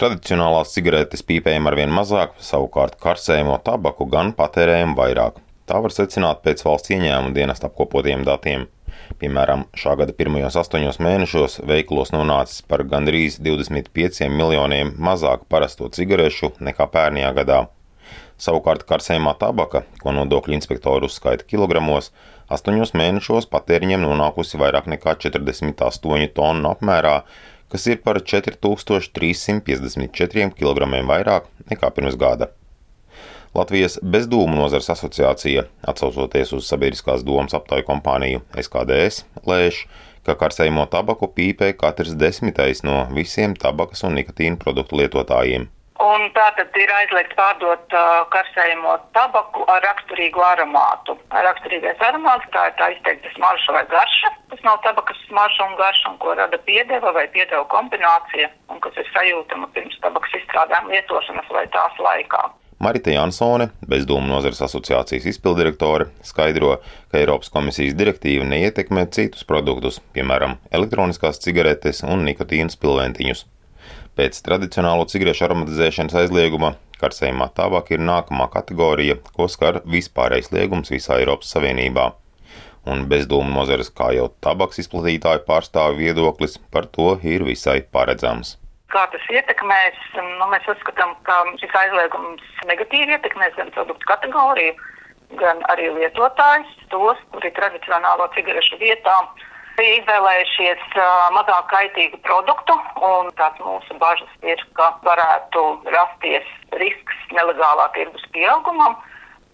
Tradicionālās cigaretes pīpējam arvien mazāk, savukārt karsējumu tabaku gan patērējam vairāk. Tā var secināt pēc valsts ieņēmuma dienesta apkopotiem datiem. Piemēram, šā gada pirmajos astoņos mēnešos veikalos nonācis par gandrīz 25 miljoniem mazāk parasto cigarešu nekā pērnajā gadā. Savukārt karsējumā tabaka, ko nodokļu inspektori uzskaita kilogramos, astoņos mēnešos patēriņiem nonākusi vairāk nekā 48 tonu apmērā, kas ir par 4354 kg vairāk nekā pirms gada. Latvijas bezdūmu nozars asociācija, atsaucoties uz sabiedriskās domas aptauju kompāniju SKDS, lēš, ka karsējumu tabaku pīpē katrs desmitais no visiem tabakas un nikotīna produktu lietotājiem. Un tā tad ir aizliegts pārdot uh, karsējumu tabaku ar raksturīgu aromātu. Raksturīgais aromāts tā ir tā izteikta smarža vai garša. Tas nav tabakas smarža un garša, un ko rada piedeva vai piedeva kombinācija, un kas ir sajūtama pirms tabakas izstrādājuma lietošanas vai tās laikā. Marita Jansone, bezdūmu nozares asociācijas izpildirektore, skaidro, ka Eiropas komisijas direktīva neietekmē citus produktus, piemēram, elektroniskās cigaretes un nikotīna spilventiņus. Pēc tradicionālo cigarešu aromatizēšanas aizlieguma karsējumā tabaka ir nākamā kategorija, ko skar vispārējais liegums visā Eiropas Savienībā. Un bezdūmu nozares kā jau tabaks izplatītāju pārstāvi viedoklis par to ir visai paredzams. Kā tas ietekmēs? Nu, mēs uzskatām, ka šis aizliegums negatīvi ietekmēs gan produktu kategoriju, gan arī lietotājus, tos, kuri tradicionālo cigarešu vietā bija izvēlējušies mazāk kaitīgu produktu, un tās mūsu bažas ir, ka varētu rasties risks nelegālā tirgus pieaugumam,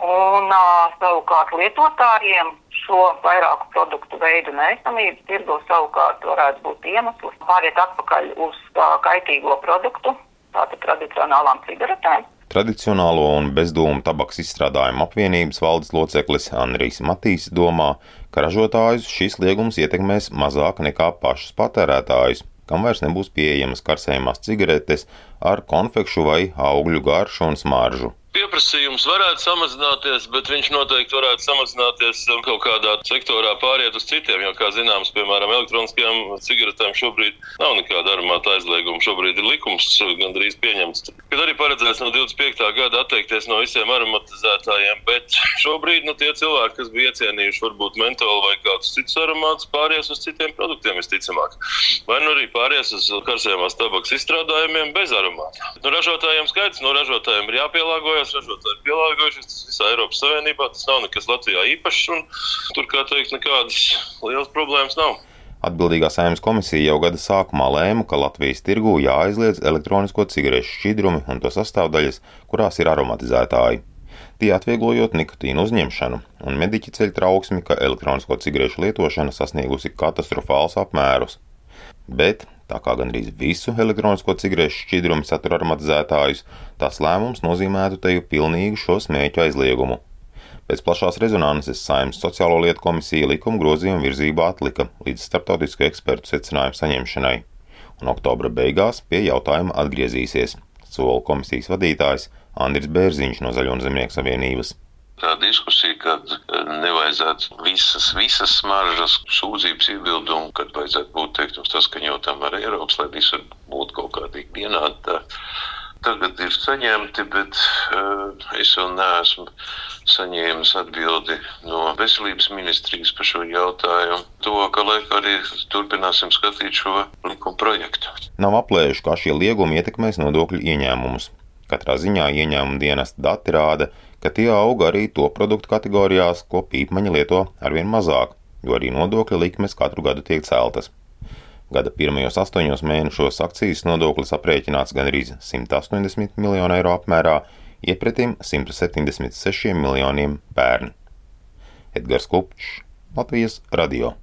un savukārt lietotājiem šo vairāku produktu veidu neesamību tirgu savukārt varētu būt iemesls pāriet atpakaļ uz kaitīgo produktu, tātad tradicionālām cigaretēm. Tradicionālo un bezdūmu tabaks izstrādājumu apvienības valdes loceklis Andrijs Matīs domā, ka ražotājus šis liegums ietekmēs mazāk nekā pašus patērētājus, kam vairs nebūs pieejamas karsējumās cigaretes ar konfekšu vai augļu garšu un smaržu pieprasījums varētu samazināties, bet viņš noteikti varētu samazināties um, kaut kādā sektorā, pāriet uz citiem. Jo, kā zināms, piemēram, elektroniskajām cigaretēm šobrīd nav nekāda aromāta aizlieguma. Šobrīd ir likums gandrīz pieņemts, kad arī paredzēts no 25. gada atteikties no visiem aromatizētājiem. Bet šobrīd nu, tie cilvēki, kas bija iecienījuši varbūt mentolu vai kādus citus aromātus, pāries uz citiem produktiem visticamāk. Vai nu arī pāries uz karsējumās tabaks izstrādājumiem bez aromāta. Nu, ražotājiem skaidrs, no ražotājiem ir jāpielāgojas ir pielāgojušies. Tas visā Eiropas Savienībā tas nav nekas Latvijā īpašs, un tur, kā teikt, nekādas lielas problēmas nav. Atbildīgā saimnes komisija jau gada sākumā lēma, ka Latvijas tirgū jāaizliedz elektronisko cigarešu šķidrumi un to sastāvdaļas, kurās ir aromatizētāji. Tie atvieglojot nikotīnu uzņemšanu, un mediķi ceļ trauksmi, ka elektronisko cigarešu lietošana sasniegusi katastrofāls apmērus. Bet Tā kā gandrīz visu elektronisko cigarešu šķidrumu satura aromatizētājus, tās lēmums nozīmētu teju pilnīgu šo smēķu aizliegumu. Pēc plašās rezonanses Saimnes sociālo lietu komisija likuma grozījumu virzību atlika līdz starptautisku ekspertu secinājumu saņemšanai, un oktobra beigās pie jautājuma atgriezīsies, sola komisijas vadītājs Andris Bērziņš no Zaļo un Zemnieku savienības tā diskusija, ka eh, nevajadzētu visas, visas smaržas, sūdzības, iebildumu, kad vajadzētu būt teiktum, saskaņotam ar Eiropas, lai visur būtu kaut kādīgi vienādi. Tagad ir saņemti, bet uh, es vēl neesmu saņēmis atbildi no veselības ministrijas par šo jautājumu. Tuvākā laikā arī turpināsim skatīt šo likuma projektu. Nav aplēšu, kā šie liegumi ietekmēs nodokļu ieņēmumus. Katrā ziņā ieņēmuma dienesta dati rāda, ka tie aug arī to produktu kategorijās, ko pīpmaņi lieto arvien mazāk, jo arī nodokļa likmes katru gadu tiek celtas. Gada pirmajos astoņos mēnešos akcijas nodoklis aprēķināts gan arī 180 miljonu eiro apmērā, iepretim 176 miljoniem pērn. Edgars Kupčs, Latvijas radio.